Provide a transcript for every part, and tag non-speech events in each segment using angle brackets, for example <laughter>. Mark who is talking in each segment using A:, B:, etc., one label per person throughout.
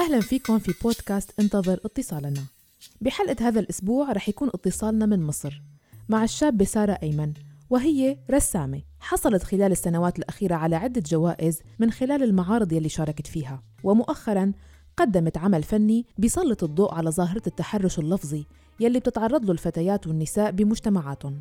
A: أهلا فيكم في بودكاست انتظر اتصالنا. بحلقة هذا الأسبوع رح يكون اتصالنا من مصر مع الشابة سارة أيمن وهي رسامة حصلت خلال السنوات الأخيرة على عدة جوائز من خلال المعارض يلي شاركت فيها ومؤخرا قدمت عمل فني بيسلط الضوء على ظاهرة التحرش اللفظي يلي بتتعرض له الفتيات والنساء بمجتمعاتهم.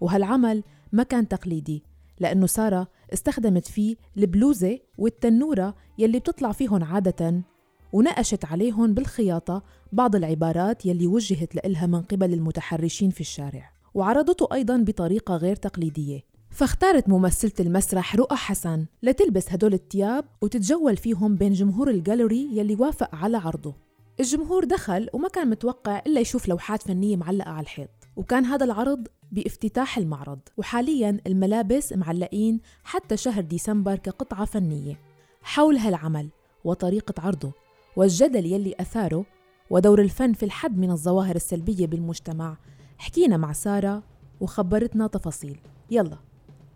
A: وهالعمل ما كان تقليدي لأنه سارة استخدمت فيه البلوزة والتنورة يلي بتطلع فيهن عادة ونقشت عليهم بالخياطة بعض العبارات يلي وجهت لإلها من قبل المتحرشين في الشارع وعرضته أيضا بطريقة غير تقليدية. فاختارت ممثلة المسرح رؤى حسن لتلبس هدول التياب وتتجول فيهم بين جمهور الجاليري يلي وافق على عرضه. الجمهور دخل وما كان متوقع إلا يشوف لوحات فنية معلقة على الحيط وكان هذا العرض بافتتاح المعرض وحاليا الملابس معلقين حتى شهر ديسمبر كقطعة فنية. حول هالعمل وطريقة عرضه والجدل يلي أثاره ودور الفن في الحد من الظواهر السلبية بالمجتمع. حكينا مع سارة وخبرتنا تفاصيل. يلا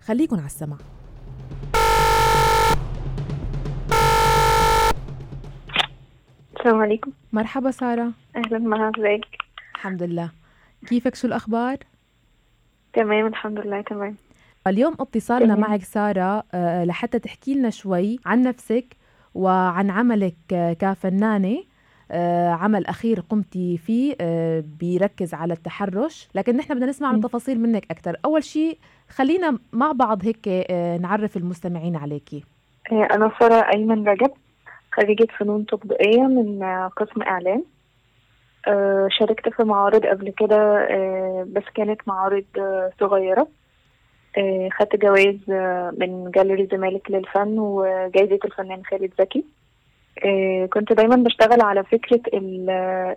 A: خليكن على السمع
B: السلام عليكم.
A: مرحبا سارة.
B: أهلا معك ازيك؟
A: الحمد لله. كيفك؟ شو الأخبار؟
B: تمام الحمد لله تمام.
A: اليوم اتصالنا. معك سارة آه، لحتى تحكي لنا شوي عن نفسك وعن عملك كفنانة آه، عمل أخير قمتي فيه آه، بيركز على التحرش. لكن نحن بدنا نسمع من. تفاصيل منك أكثر أول شيء خلينا مع بعض هيك آه، نعرف المستمعين عليكي.
B: أنا سارة أيمن رجب خريجة فنون تطبيقية من قسم إعلام. آه، شاركت في معارض قبل كده بس كانت معارض صغيرة. خدت جوائز آه، من جاليري الزمالك للفن وجائزة الفنان خالد زكي. آه، كنت دايما بشتغل على فكرة ال-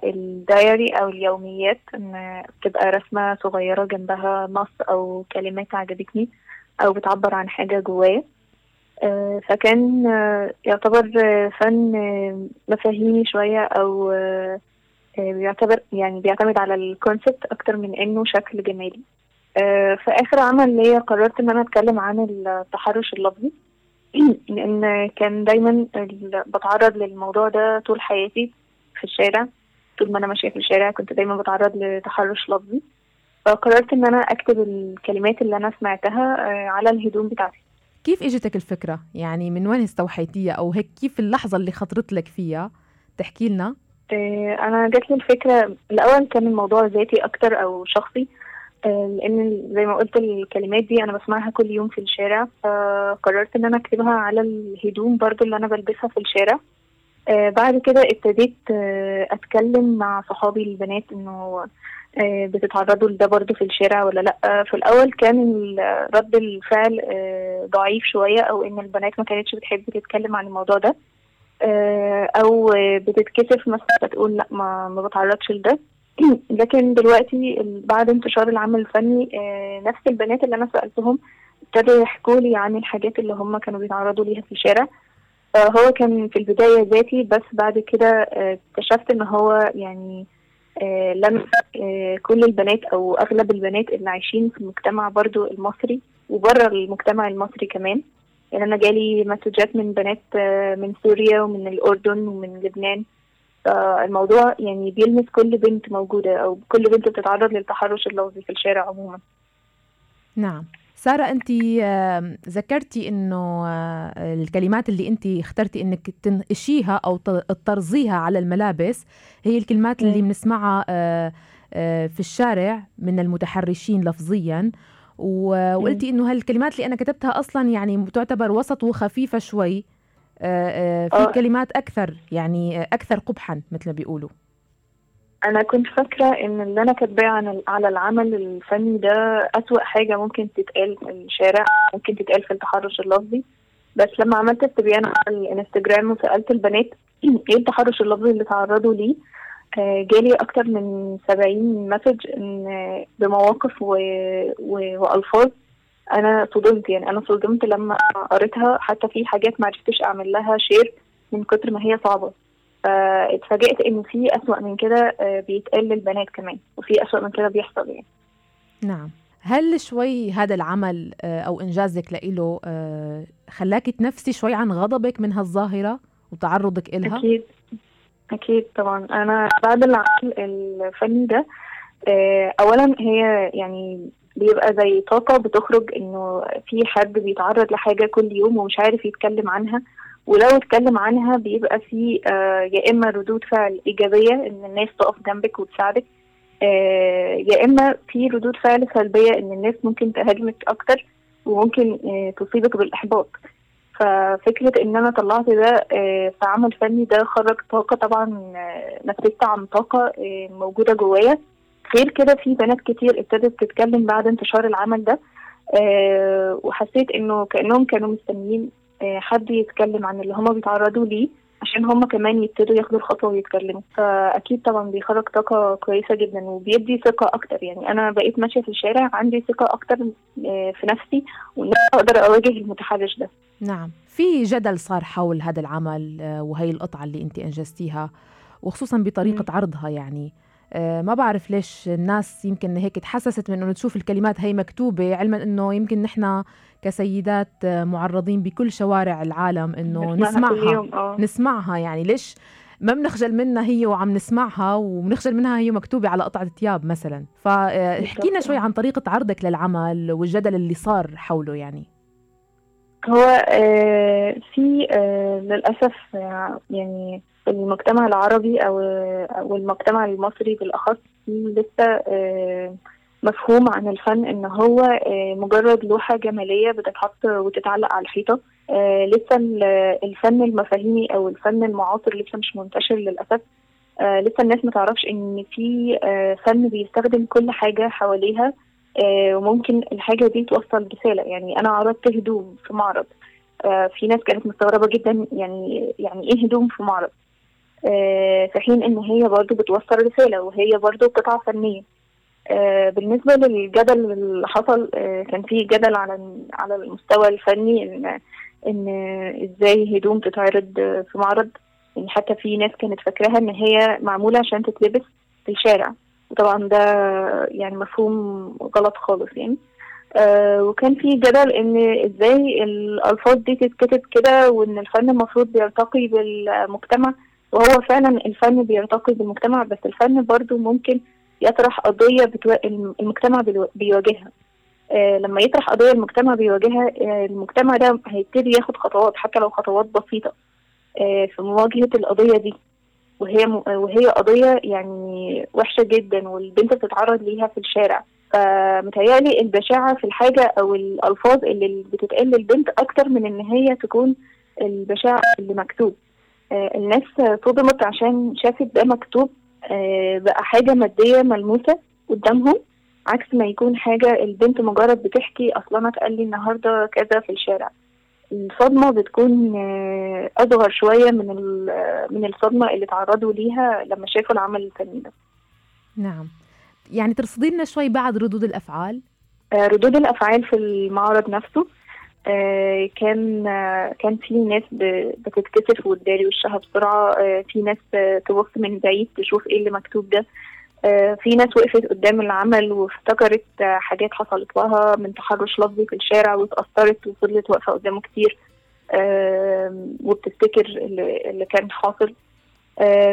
B: الدايري أو اليوميات إن بتبقى رسمة صغيرة جنبها نص أو كلمات عجبتني أو بتعبر عن حاجة جوايا. آه، فكان آه، يعتبر آه، فن آه، مفاهيمي شوية أو آه، آه، بيعتبر يعني بيعتمد على الكونسبت أكتر من إنه شكل جمالي. آه، في آخر عمل ليا قررت إن أنا أتكلم عن التحرش اللفظي. <clears throat> لأن كان دايما بتعرض للموضوع ده طول حياتي في الشارع. طول ما أنا ماشية في الشارع كنت دايما بتعرض لتحرش لفظي. فقررت إن أنا أكتب الكلمات اللي أنا سمعتها آه، على الهدوم بتاعتي.
A: كيف إجتك الفكرة؟ يعني من وين استوحيتيها؟ أو هيك كيف اللحظة اللي خطرت لك فيها؟ تحكي لنا.
B: آه، أنا جات لي الفكرة الأول كان الموضوع ذاتي أكتر أو شخصي. آه، لأن زي ما قلت الكلمات دي أنا بسمعها كل يوم في الشارع فقررت إن أنا أكتبها على الهدوم برضو اللي أنا بلبسها في الشارع. آه، بعد كده ابتديت آه، أتكلم مع صحابي البنات إنه آه، بتتعرضوا لده برضو في الشارع ولا لأ. في الأول كان رد الفعل ضعيف شوية أو إن البنات ما كانتش بتحب تتكلم عن الموضوع ده. أو بتتكسف مثلا تقول لأ ما ما بتعرضش لده. <clears throat> لكن دلوقتي بعد انتشار العمل الفني آه، نفس البنات اللي أنا سألتهم ابتدوا يحكوا لي عن الحاجات اللي هم كانوا بيتعرضوا ليها في الشارع. فهو كان في البداية ذاتي بس بعد كده آه، اكتشفت إن هو يعني آه، لم آه، كل البنات أو أغلب البنات اللي عايشين في المجتمع برضو المصري وبره المجتمع المصري كمان. يعني أنا جالي مسجات من بنات آه، من سوريا ومن الأردن ومن لبنان. فالموضوع يعني بيلمس كل بنت موجودة أو كل بنت بتتعرض للتحرش اللفظي في الشارع عموما.
A: نعم. سارة أنت ذكرتي إنه آه، الكلمات اللي أنت اخترتي إنك تنقشيها أو تطرزيها على الملابس هي الكلمات اللي. بنسمعها آه، آه، في الشارع من المتحرشين لفظيا. وقلتي إنه هالكلمات اللي أنا كتبتها أصلا يعني تعتبر وسط وخفيفة شوي. آه، آه، في
B: آه.
A: كلمات أكثر يعني آه، أكثر قبحا مثل ما بيقولوا
B: أنا كنت فاكرة إن اللي أنا كاتباه عن على العمل الفني ده أسوأ حاجة ممكن تتقال في الشارع ممكن تتقال في التحرش اللفظي بس لما عملت استبيان على الإنستجرام وسألت البنات <clears throat> إيه التحرش اللفظي اللي تعرضوا ليه آه، جالي أكتر من 70 مسج إن آه، بمواقف و... و... وألفاظ أنا صدمت يعني أنا صدمت لما قريتها. حتى في حاجات ما عرفتش أعمل لها شير من كتر ما هي صعبة. فاتفاجئت إن في أسوأ من كده آه، بيتقال للبنات كمان وفي أسوأ من كده بيحصل يعني.
A: نعم. هل شوي هذا العمل آه، أو إنجازك لإله آه، خلاكي تنفسي شوي عن غضبك من هالظاهرة وتعرضك إلها؟
B: أكيد. أكيد طبعا. أنا بعد العمل الفني ده اولا هي يعني بيبقى زي طاقة بتخرج إنه في حد بيتعرض لحاجة كل يوم ومش عارف يتكلم عنها. ولو اتكلم عنها بيبقى في آه، يا إما ردود فعل إيجابية إن الناس تقف جنبك وتساعدك آه، يا إما في ردود فعل سلبية إن الناس ممكن تهاجمك أكتر وممكن تصيبك بالإحباط. ففكرة إن أنا طلعت ده في عمل فني ده خرج طاقة طبعا نفذت عن طاقة موجودة جوايا. غير كده في بنات كتير ابتدت تتكلم بعد انتشار العمل ده آه وحسيت إنه كأنهم كانوا مستنيين آه حد يتكلم عن اللي هما بيتعرضوا ليه عشان هما كمان يبتدوا ياخدوا الخطوة ويتكلموا. فأكيد طبعا بيخرج طاقة كويسة جدا وبيدي ثقة أكتر. يعني أنا بقيت ماشية في الشارع عندي ثقة أكتر آه في نفسي وإن أقدر أواجه المتحرش ده.
A: نعم. في جدل صار حول هذا العمل وهي القطعة اللي أنت أنجزتيها وخصوصا بطريقة م. عرضها يعني. ما بعرف ليش الناس يمكن هيك تحسست من إنه تشوف الكلمات هي مكتوبة علما إنه يمكن نحن كسيدات آه، معرضين بكل شوارع العالم إنه نسمعها آه. نسمعها. يعني ليش ما بنخجل منها هي وعم نسمعها وبنخجل منها هي مكتوبة على قطعة ثياب مثلا؟ فاحكي لنا شوي عن طريقة عرضك للعمل والجدل اللي صار حوله يعني.
B: هو في للأسف يعني المجتمع العربي أو أو المجتمع المصري بالأخص لسه آه، مفهوم عن الفن إن هو آه، مجرد لوحة جمالية بتتحط وتتعلق على الحيطة. آه، لسه الفن المفاهيمي أو الفن المعاصر لسه مش منتشر للأسف. لسه الناس ما تعرفش إن في فن بيستخدم كل حاجة حواليها وممكن الحاجة دي توصل رسالة. يعني أنا عرضت هدوم في معرض. في ناس كانت مستغربة جدا يعني يعني إيه هدوم في معرض؟ في حين إن هي برضو بتوصل رسالة وهي برضو قطعه فنيه آه، بالنسبة للجدل اللي حصل آه، كان في جدل على على المستوى الفني ان إن إزاي هدوم تتعرض في معرض. يعني حتى في ناس كانت فاكراها إن هي معمولة عشان تتلبس في الشارع. وطبعا ده يعني مفهوم غلط خالص يعني. آه وكان في جدل إن إزاي الألفاظ دي تتكتب كده وإن الفن المفروض بيرتقي بالمجتمع. وهو فعلا الفن بيرتقي بالمجتمع بس الفن برضو ممكن يطرح قضية بتو... المجتمع بيواجهها. آه لما يطرح قضية المجتمع بيواجهها آه المجتمع ده هيبتدي ياخد خطوات حتى لو خطوات بسيطة آه في مواجهة القضية دي. وهي م... وهي قضية يعني وحشة جدا والبنت بتتعرض ليها في الشارع. فمتهيألي البشاعة في الحاجة أو الألفاظ اللي بتتقال للبنت أكتر من إن هي تكون البشاعة اللي مكتوب. الناس صدمت عشان شافت ده مكتوب آه، بقى حاجة مادية ملموسة قدامهم عكس ما يكون حاجة البنت مجرد بتحكي أصلا اتقال لي النهاردة كذا في الشارع. الصدمة بتكون آه، أصغر شوية من من الصدمة اللي تعرضوا ليها لما شافوا العمل الفني ده.
A: نعم. يعني ترصدي لنا شوي بعد ردود الأفعال؟
B: ردود الأفعال في المعرض نفسه. آه، كان آه، كان في ناس بتتكسف وتداري وشها بسرعة. آه، في ناس تبص من بعيد تشوف إيه اللي مكتوب ده. في ناس وقفت قدام العمل وافتكرت حاجات حصلت لها من تحرش لفظي في الشارع واتأثرت وفضلت واقفة قدامه كتير. وبتفتكر اللي كان حاصل.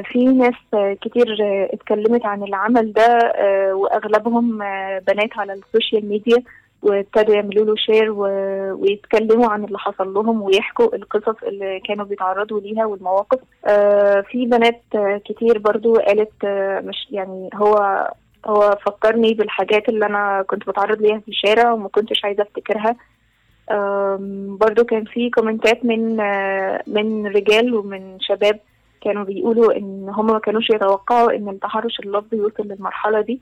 B: في ناس كتير اتكلمت عن العمل ده وأغلبهم بنات على ال social media. وابتدوا يعملوا له share و... ويتكلموا عن اللي حصل لهم ويحكوا القصص اللي كانوا بيتعرضوا ليها والمواقف. آه في بنات كتير برضو قالت آه مش يعني هو هو فكرني بالحاجات اللي أنا كنت بتعرض ليها في الشارع وما كنتش عايزة أفتكرها. برضو كان في كومنتات من آه من رجال ومن شباب كانوا بيقولوا إن هم ما كانوش يتوقعوا إن التحرش اللفظي وصل للمرحلة دي.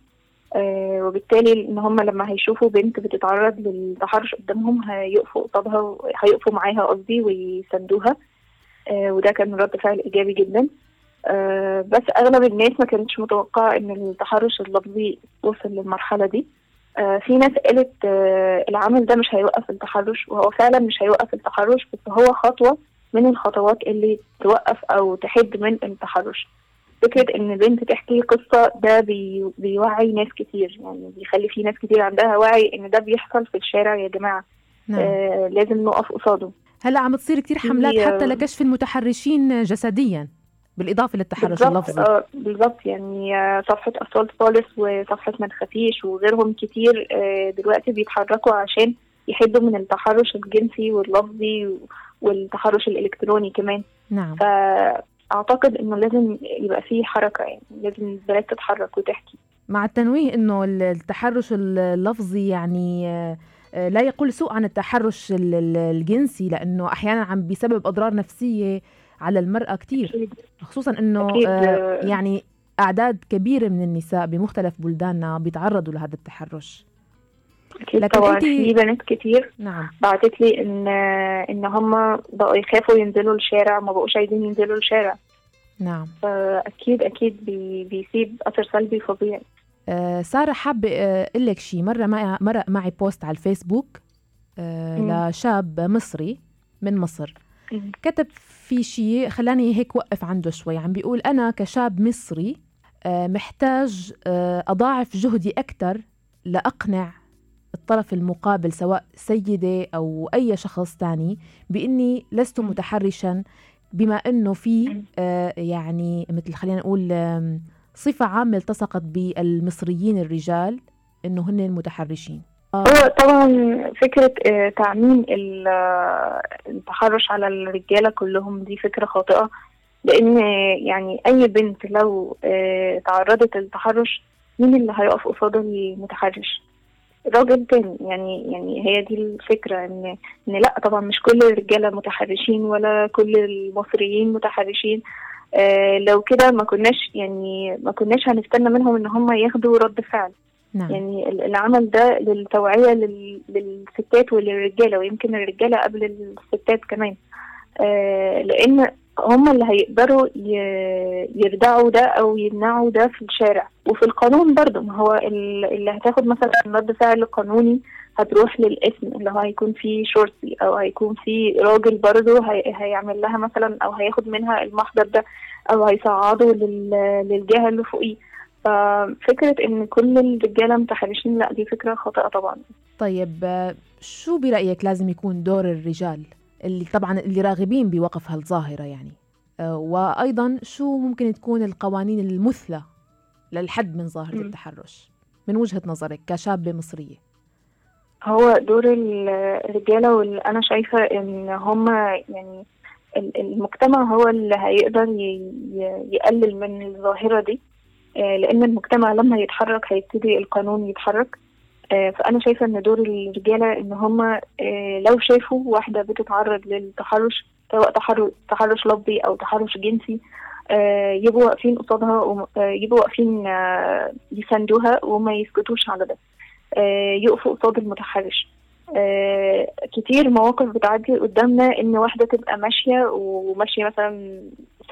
B: آه وبالتالي إن هم لما هيشوفوا بنت بتتعرض للتحرش قدامهم هيقفوا قصادها هيقفوا معاها قصدي ويساندوها. آه وده كان رد فعل إيجابي جدا. آه بس أغلب الناس ما كانتش متوقعة إن التحرش اللفظي وصل للمرحلة دي. في ناس قالت العمل ده مش هيوقف التحرش وهو فعلا مش هيوقف التحرش بس هو خطوة من الخطوات اللي توقف أو تحد من التحرش. فكرة إن بنت تحكي قصه ده بي بيوعي ناس كتير يعني بيخلي في ناس كتير عندها وعي إن ده بيحصل في الشارع يا جماعة. نعم. آه لازم نقف قصاده.
A: هلأ عم تصير كتير حملات حتى لكشف المتحرشين جسديا بالإضافة للتحرش اللفظي.
B: آه بالظبط يعني آه، صفحة أطفال خالص وصفحة ما تخافيش وغيرهم كتير آه دلوقتي بيتحركوا عشان يحدوا من التحرش الجنسي واللفظي والتحرش الإلكتروني كمان.
A: نعم.
B: فأعتقد إنه لازم يبقى فيه حركة يعني لازم البنات تتحرك وتحكي.
A: مع التنويه إنه التحرش اللفظي يعني آه، آه، لا يقول سوء عن التحرش الجنسي لأنه أحيانا عم بيسبب أضرار نفسية على المرأة كثير خصوصا إنه آه، يعني أعداد كبيرة من النساء بمختلف بلداننا بيتعرضوا لهذا التحرش.
B: أكيد لكن طبعا في بنات كتير.
A: نعم.
B: بعتت لي إن إن هم بقوا يخافوا ينزلوا الشارع ما بقوش عايزين ينزلوا الشارع.
A: نعم.
B: فأكيد أكيد بي بيسيب أثر سلبي فظيع
A: آه سارة حابة أقول لك شيء مرة معي مرق معي بوست على الفيسبوك آه لشاب مصري من مصر. كتب في شيء خلاني هيك وقف عنده شوي. عم بيقول أنا كشاب مصري آه محتاج آه أضاعف جهدي أكثر لأقنع الطرف المقابل سواء سيدة أو أي شخص تاني بإني لست متحرشا بما أنه في آه يعني مثل خلينا نقول صفة عامة التصقت بالمصريين الرجال أنه هن المتحرشين
B: هو طبعا فكرة آه، تعميم آه، التحرش على الرجالة كلهم دي فكرة خاطئة لأن يعني أي بنت لو آه، تعرضت للتحرش مين اللي هيقف قصاد المتحرش؟ راجل تاني يعني يعني هي دي الفكرة ان إن لأ طبعا مش كل الرجالة متحرشين ولا كل المصريين متحرشين. آه لو كده ما كناش يعني ما كناش هنستنى منهم إن هم ياخدوا رد فعل.
A: نعم.
B: يعني العمل ده للتوعية للستات وللرجالة ويمكن الرجالة قبل الستات كمان. آه لأن هم اللي هيقدروا يردعوا ده أو يمنعوا ده في الشارع. وفي القانون برضه ما هو اللي هتاخد مثلا رد فعل قانوني هتروح للاسم اللي هو هيكون فيه شرطي أو هيكون فيه راجل برضه هي هيعمل لها مثلا أو هياخد منها المحضر ده أو هيصعده للجهة اللي فوقيه. ففكرة إن كل الرجالة متحرشين لأ دي فكرة خاطئة طبعا.
A: طيب شو برأيك لازم يكون دور الرجال؟ اللي طبعا اللي راغبين بوقف هالظاهرة يعني. آه، وأيضا شو ممكن تكون القوانين المثلى للحد من ظاهرة م. التحرش؟ من وجهة نظرك كشابة مصرية.
B: هو دور الرجالة واللي أنا شايفة إن هم يعني المجتمع هو اللي هيقدر يقلل من الظاهرة دي. آه، لأن المجتمع لما يتحرك هيبتدي القانون يتحرك. فأنا شايفة إن دور الرجالة إن هم آه، لو شافوا واحدة بتتعرض للتحرش سواء تحرش لفظي أو تحرش جنسي آه، يبقوا واقفين قصادها يبقوا واقفين يساندوها وما يسكتوش على ده. يقفوا قصاد المتحرش. كتير مواقف بتعدي قدامنا إن واحدة تبقى ماشية وماشية مثلا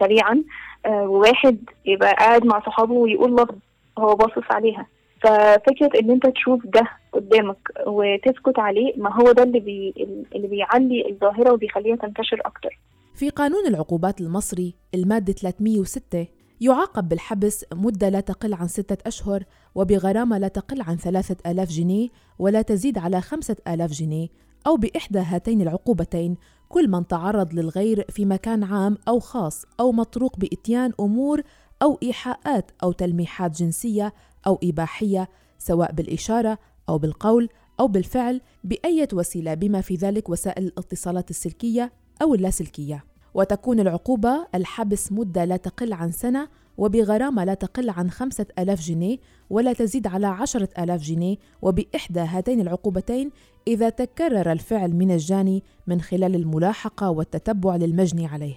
B: سريعا وواحد يبقى قاعد مع صحابه ويقول لفظ هو باصص عليها. ففكرة إن أنت تشوف ده قدامك وتسكت عليه ما هو ده اللي بي اللي بيعلي الظاهرة وبيخليها تنتشر أكتر.
A: في قانون العقوبات المصري المادة 306 يعاقب بالحبس مدة لا تقل عن ستة أشهر وبغرامة لا تقل عن ثلاثة آلاف جنيه ولا تزيد على خمسة آلاف جنيه أو بإحدى هاتين العقوبتين كل من تعرض للغير في مكان عام أو خاص أو مطروق بإتيان أمور أو إيحاءات أو تلميحات جنسية أو إباحية سواء بالإشارة أو بالقول أو بالفعل بأية وسيلة بما في ذلك وسائل الاتصالات السلكية أو اللاسلكية. وتكون العقوبة الحبس مدة لا تقل عن سنة وبغرامة لا تقل عن خمسة ألاف جنيه ولا تزيد على عشرة ألاف جنيه وبإحدى هاتين العقوبتين إذا تكرر الفعل من الجاني من خلال الملاحقة والتتبع للمجني عليه.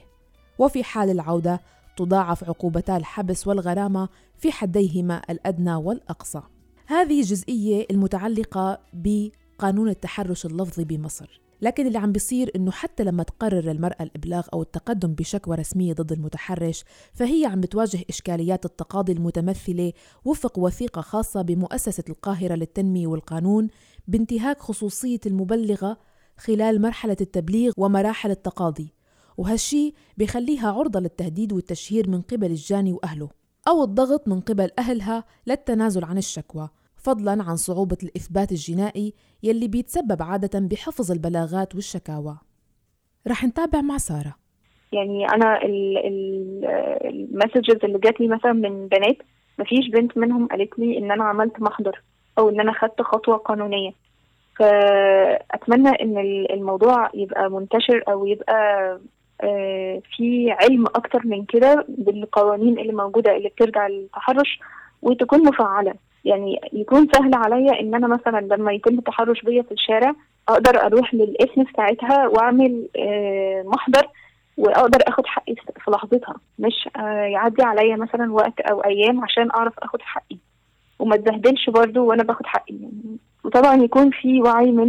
A: وفي حال العودة تضاعف عقوبتا الحبس والغرامة في حديهما الأدنى والأقصى. هذه جزئية المتعلقة بقانون التحرش اللفظي بمصر. لكن اللي عم بيصير إنه حتى لما تقرر المرأة الإبلاغ أو التقدم بشكوى رسمية ضد المتحرش فهي عم بتواجه إشكاليات التقاضي المتمثلة وفق وثيقة خاصة بمؤسسة القاهرة للتنمية والقانون بانتهاك خصوصية المبلغة خلال مرحلة التبليغ ومراحل التقاضي وهالشي بيخليها عرضة للتهديد والتشهير من قبل الجاني وأهله أو الضغط من قبل أهلها للتنازل عن الشكوى فضلا عن صعوبة الإثبات الجنائي يلي بيتسبب عادة بحفظ البلاغات والشكاوى. رح نتابع مع سارة.
B: يعني أنا المسجز اللي جات لي مثلا من بنات مفيش بنت منهم قالت لي إن أنا عملت محضر أو إن أنا خدت خطوة قانونية. فأتمنى إن الموضوع يبقى منتشر أو يبقى في علم أكتر من كده بالقوانين اللي موجودة اللي بترجع للتحرش وتكون مفعلة. يعني يكون سهل عليا إن أنا مثلا لما يتم التحرش بيا في الشارع أقدر أروح للاسم ساعتها وأعمل آه، محضر وأقدر آخد حقي في لحظتها. مش آه، يعدي عليا مثلا وقت أو أيام عشان أعرف آخد حقي. وما اتبهدلش برضو وأنا باخد حقي. يعني وطبعا يكون في وعي من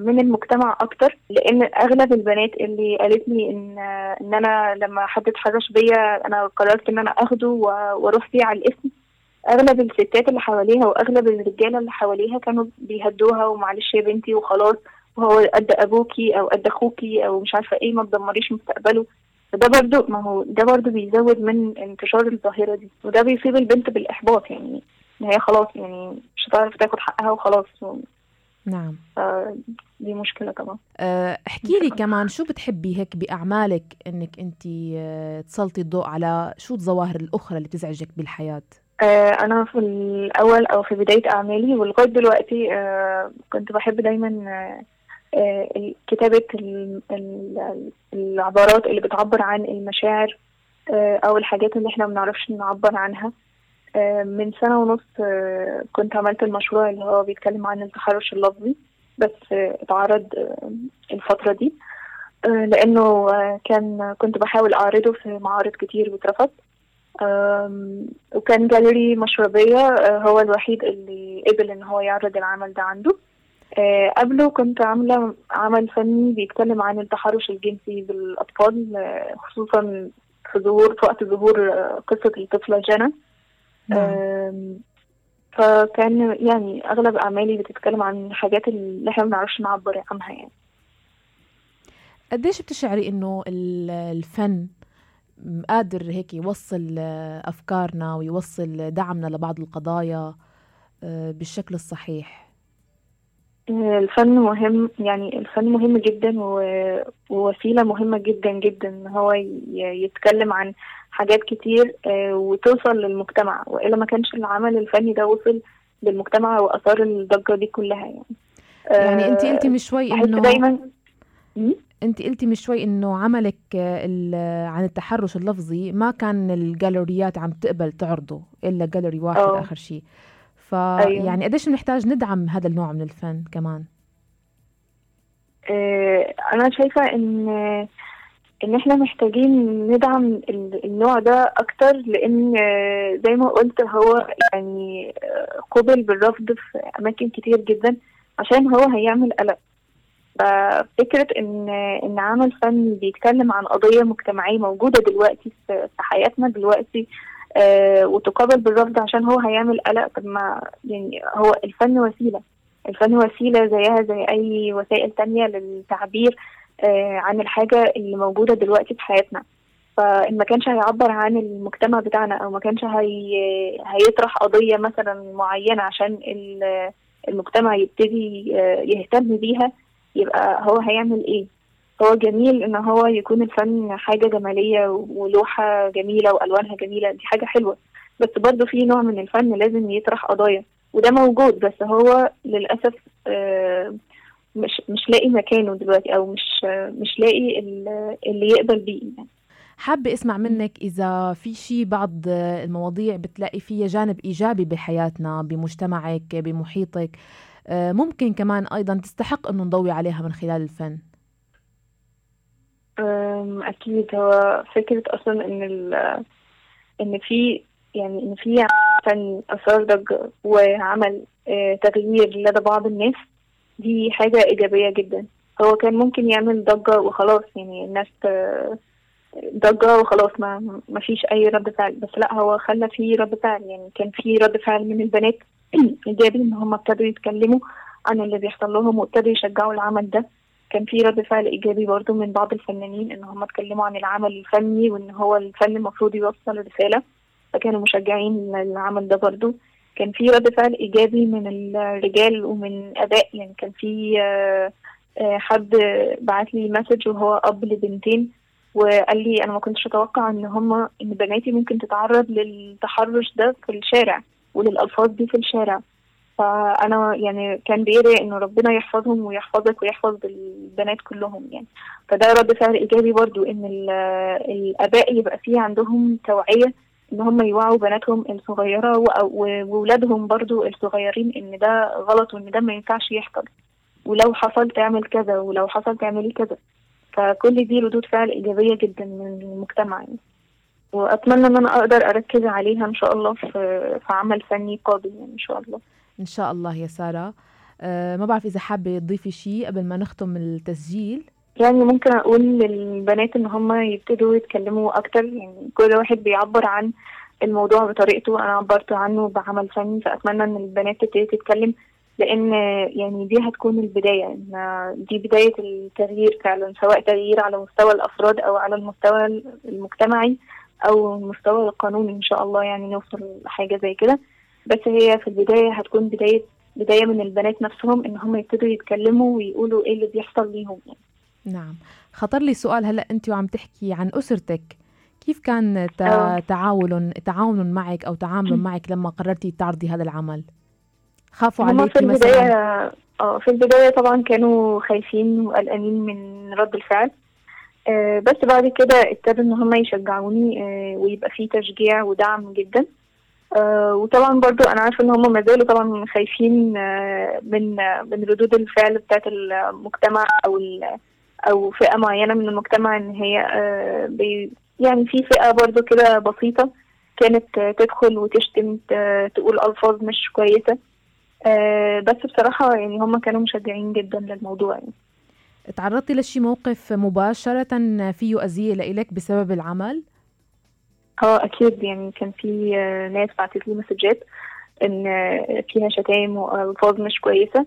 B: من المجتمع أكتر لأن أغلب البنات اللي قالت لي ان إن أنا لما حد اتحرش بيا أنا قررت إن أنا آخده وأروح فيه على الاسم أغلب الستات اللي حواليها وأغلب الرجالة اللي حواليها كانوا بيهدوها ومعلش يا بنتي وخلاص وهو قد أبوكي أو قد أخوكي أو مش عارفة إيه ما تدمريش مستقبله. فده برضو ما هو ده برضو بيزود من انتشار الظاهرة دي وده بيصيب البنت بالإحباط يعني. إن هي خلاص يعني مش هتعرف تاخد حقها وخلاص
A: نعم.
B: دي مشكلة طبعا.
A: أه، احكي لي كمان شو بتحبي هيك بأعمالك إنك أنت أه، تسلطي الضوء على شو الظواهر الأخرى اللي بتزعجك بالحياة؟
B: أه، أنا في الأول أو في بداية أعمالي ولغاية دلوقتي كنت بحب دايما كتابة العبارات اللي بتعبر عن المشاعر أو الحاجات اللي إحنا ما بنعرفش نعبر عنها. من سنة ونص آه، كنت عملت المشروع اللي هو بيتكلم عن التحرش اللفظي بس آه، اتعرض آه، الفترة دي لأنه كان كنت بحاول أعرضه في معارض كتير واترفض وكان جاليري مشربية هو الوحيد اللي قبل إن هو يعرض العمل ده عنده. قبله كنت عاملة عمل فني بيتكلم عن التحرش الجنسي بالأطفال خصوصا في ظهور في وقت ظهور قصة الطفلة جنى نعم. فكان يعني أغلب أعمالي بتتكلم عن حاجات اللي إحنا ما بنعرفش نعبر عنها يعني
A: قديش بتشعري إنه الفن قادر هيك يوصل أفكارنا ويوصل دعمنا لبعض القضايا آه، بالشكل الصحيح
B: الفن مهم يعني الفن مهم جدا ووسيلة مهمة جدا جدا إن هو يتكلم عن حاجات كتير آه، وتوصل للمجتمع. وإلا ما كانش العمل الفني ده وصل للمجتمع وآثار الضجة دي كلها يعني.
A: يعني انت قلتي من شوي إنه دايما انت قلتي من شوي إنه عملك عن التحرش اللفظي ما كان الجاليريات عم تقبل تعرضه إلا جاليري واحد أوه. آخر شيء فيعني أيوه. قديش بنحتاج ندعم هذا النوع من الفن كمان؟
B: آه، أنا شايفة إن إن إحنا محتاجين ندعم النوع ده أكتر لأن زي ما قلت هو يعني قبل بالرفض في أماكن كتير جدا عشان هو هيعمل قلق. ففكرة إن إن عمل فن بيتكلم عن قضية مجتمعية موجودة دلوقتي في حياتنا دلوقتي آه وتقابل بالرفض عشان هو هيعمل قلق طب ما يعني هو الفن وسيلة. الفن وسيلة زيها زي أي وسائل تانية للتعبير. آه، عن الحاجة اللي موجودة دلوقتي في حياتنا. فإن ما كانش هيعبر عن المجتمع بتاعنا أو ما كانش هي... هيطرح قضية مثلا معينة عشان المجتمع يبتدي آه، يهتم بيها يبقى هو هيعمل إيه؟ هو جميل إن هو يكون الفن حاجة جمالية ولوحة جميلة وألوانها جميلة دي حاجة حلوة. بس برضه في نوع من الفن لازم يطرح قضايا وده موجود بس هو للأسف آه مش مش لاقي مكانه دلوقتي أو مش مش لاقي اللي يقبل بيه يعني.
A: حابة أسمع منك إذا في شيء بعض المواضيع بتلاقي فيها جانب إيجابي بحياتنا بمجتمعك بمحيطك آه، ممكن كمان أيضا تستحق أنه نضوي عليها من خلال الفن
B: أكيد هو فكرة أصلا إن إن في يعني إن في فن أثار ضجة وعمل آه، تغيير لدى بعض الناس دي حاجة إيجابية جدا. هو كان ممكن يعمل ضجة وخلاص يعني الناس ضجة وخلاص ما ما فيش أي رد فعل. بس لا هو خلى في رد فعل يعني كان في رد فعل من البنات <clears throat> إيجابي إن هم ابتدوا يتكلموا عن اللي بيحصل لهم وابتدوا يشجعوا العمل ده. كان في رد فعل إيجابي برضو من بعض الفنانين إن هم اتكلموا عن العمل الفني وإن هو الفن المفروض يوصل رسالة. فكانوا مشجعين للعمل ده برضو. كان في رد فعل إيجابي من الرجال ومن اباء يعني كان في آه، آه، حد بعت لي مسج وهو أب لبنتين وقال لي أنا ما كنتش أتوقع إن هما إن بناتي ممكن تتعرض للتحرش ده في الشارع وللألفاظ دي في الشارع. فأنا يعني كان بيدعي انه ربنا يحفظهم ويحفظك ويحفظ البنات كلهم يعني. فده رد فعل إيجابي برضو إن الاباء يبقى فيه عندهم توعية إن هم يوعوا بناتهم الصغيرة وولادهم برضو الصغيرين إن ده غلط وإن ده ما ينفعش يحصل. ولو حصل تعمل كذا ولو حصل تعملي كذا. فكل دي ردود فعل إيجابية جدا من المجتمع يعني. وأتمنى إن أنا أقدر أركز عليها إن شاء الله في في عمل فني قادم يعني إن شاء الله.
A: إن شاء الله يا سارة. أه ما بعرف إذا حابة تضيفي شيء قبل ما نختم التسجيل.
B: يعني ممكن أقول للبنات إن هم يبتدوا يتكلموا أكتر. يعني كل واحد بيعبر عن الموضوع بطريقته. أنا عبرت عنه بعمل فني فأتمنى إن البنات تبتدي تتكلم لأن يعني دي هتكون البداية. إن دي بداية التغيير فعلا سواء تغيير على مستوى الأفراد أو على المستوى المجتمعي أو المستوى القانوني إن شاء الله يعني نوصل لحاجة زي كده. بس هي في البداية هتكون بداية بداية من البنات نفسهم إن هم يبتدوا يتكلموا ويقولوا إيه اللي بيحصل ليهم. يعني.
A: نعم. خطر لي سؤال هلا انت وعم تحكي عن أسرتك. كيف كان آه. تعاون تعاون معك أو تعامل <clears throat> معك لما قررتي تعرضي هذا العمل؟ خافوا عليكي
B: في البدايه مثلا؟ آه في البداية طبعا كانوا خايفين وقلقانين من رد الفعل. آه بس بعد كده ابتدوا إن هم يشجعوني آه ويبقى في تشجيع ودعم جدا. آه وطبعا برضو أنا عارفة إن هم ما زالوا طبعا خايفين من من ردود الفعل بتاعت المجتمع أو أو فئة معينة من المجتمع إن هي آه بي يعني في فئة برضو كده بسيطة كانت تدخل وتشتم تقول ألفاظ مش كويسة. آه بس بصراحة يعني هم كانوا مشجعين جدا للموضوع يعني.
A: تعرضتي لشي موقف مباشرة فيه أذية لإلك بسبب العمل؟
B: آه أكيد يعني كان في ناس بعتت لي مسجات إن فيها شتايم وألفاظ مش كويسة. آه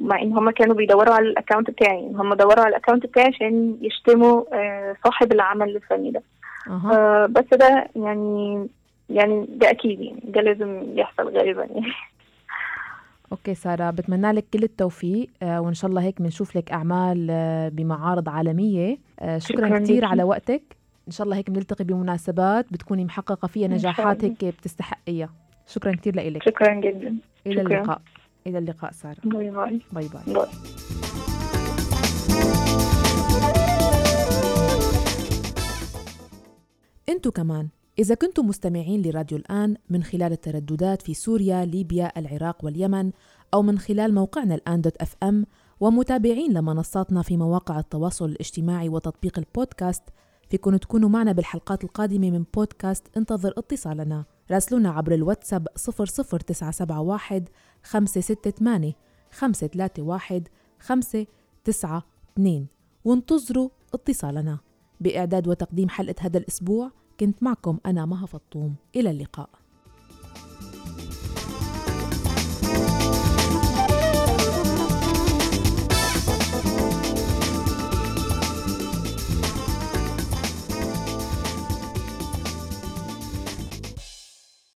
B: مع إن هم كانوا بيدوروا على الأكونت بتاعي. هم دوروا على الأكونت بتاعي عشان يشتموا آه صاحب العمل الفني ده. أه. آه بس ده يعني يعني ده أكيد يعني. ده لازم يحصل غالبا يعني.
A: okay سارة بتمنى لك كل التوفيق آه وإن شاء الله هيك بنشوف لك أعمال آه بمعارض عالمية. آه شكرا, شكرا كثير على وقتك. إن شاء الله هيك بنلتقي بمناسبات بتكوني محققة فيها نجاحات هيك بتستحقيها. شكرا كثير لك
B: شكرا جدا.
A: إلى شكرا. اللقاء. إلى اللقاء سارة.
B: bye bye.
A: bye bye, bye. أنتوا كمان إذا كنتم مستمعين لراديو الآن من خلال الترددات في سوريا، ليبيا، العراق واليمن أو من خلال موقعنا الآن دوت أف أم ومتابعين لمنصاتنا في مواقع التواصل الاجتماعي وتطبيق البودكاست فيكم تكونوا معنا بالحلقات القادمة من بودكاست انتظر اتصالنا. راسلونا عبر الواتساب 00971 568 531 592 وانتظروا اتصالنا. بإعداد وتقديم حلقة هذا الأسبوع كنت معكم أنا مها فطوم. إلى اللقاء.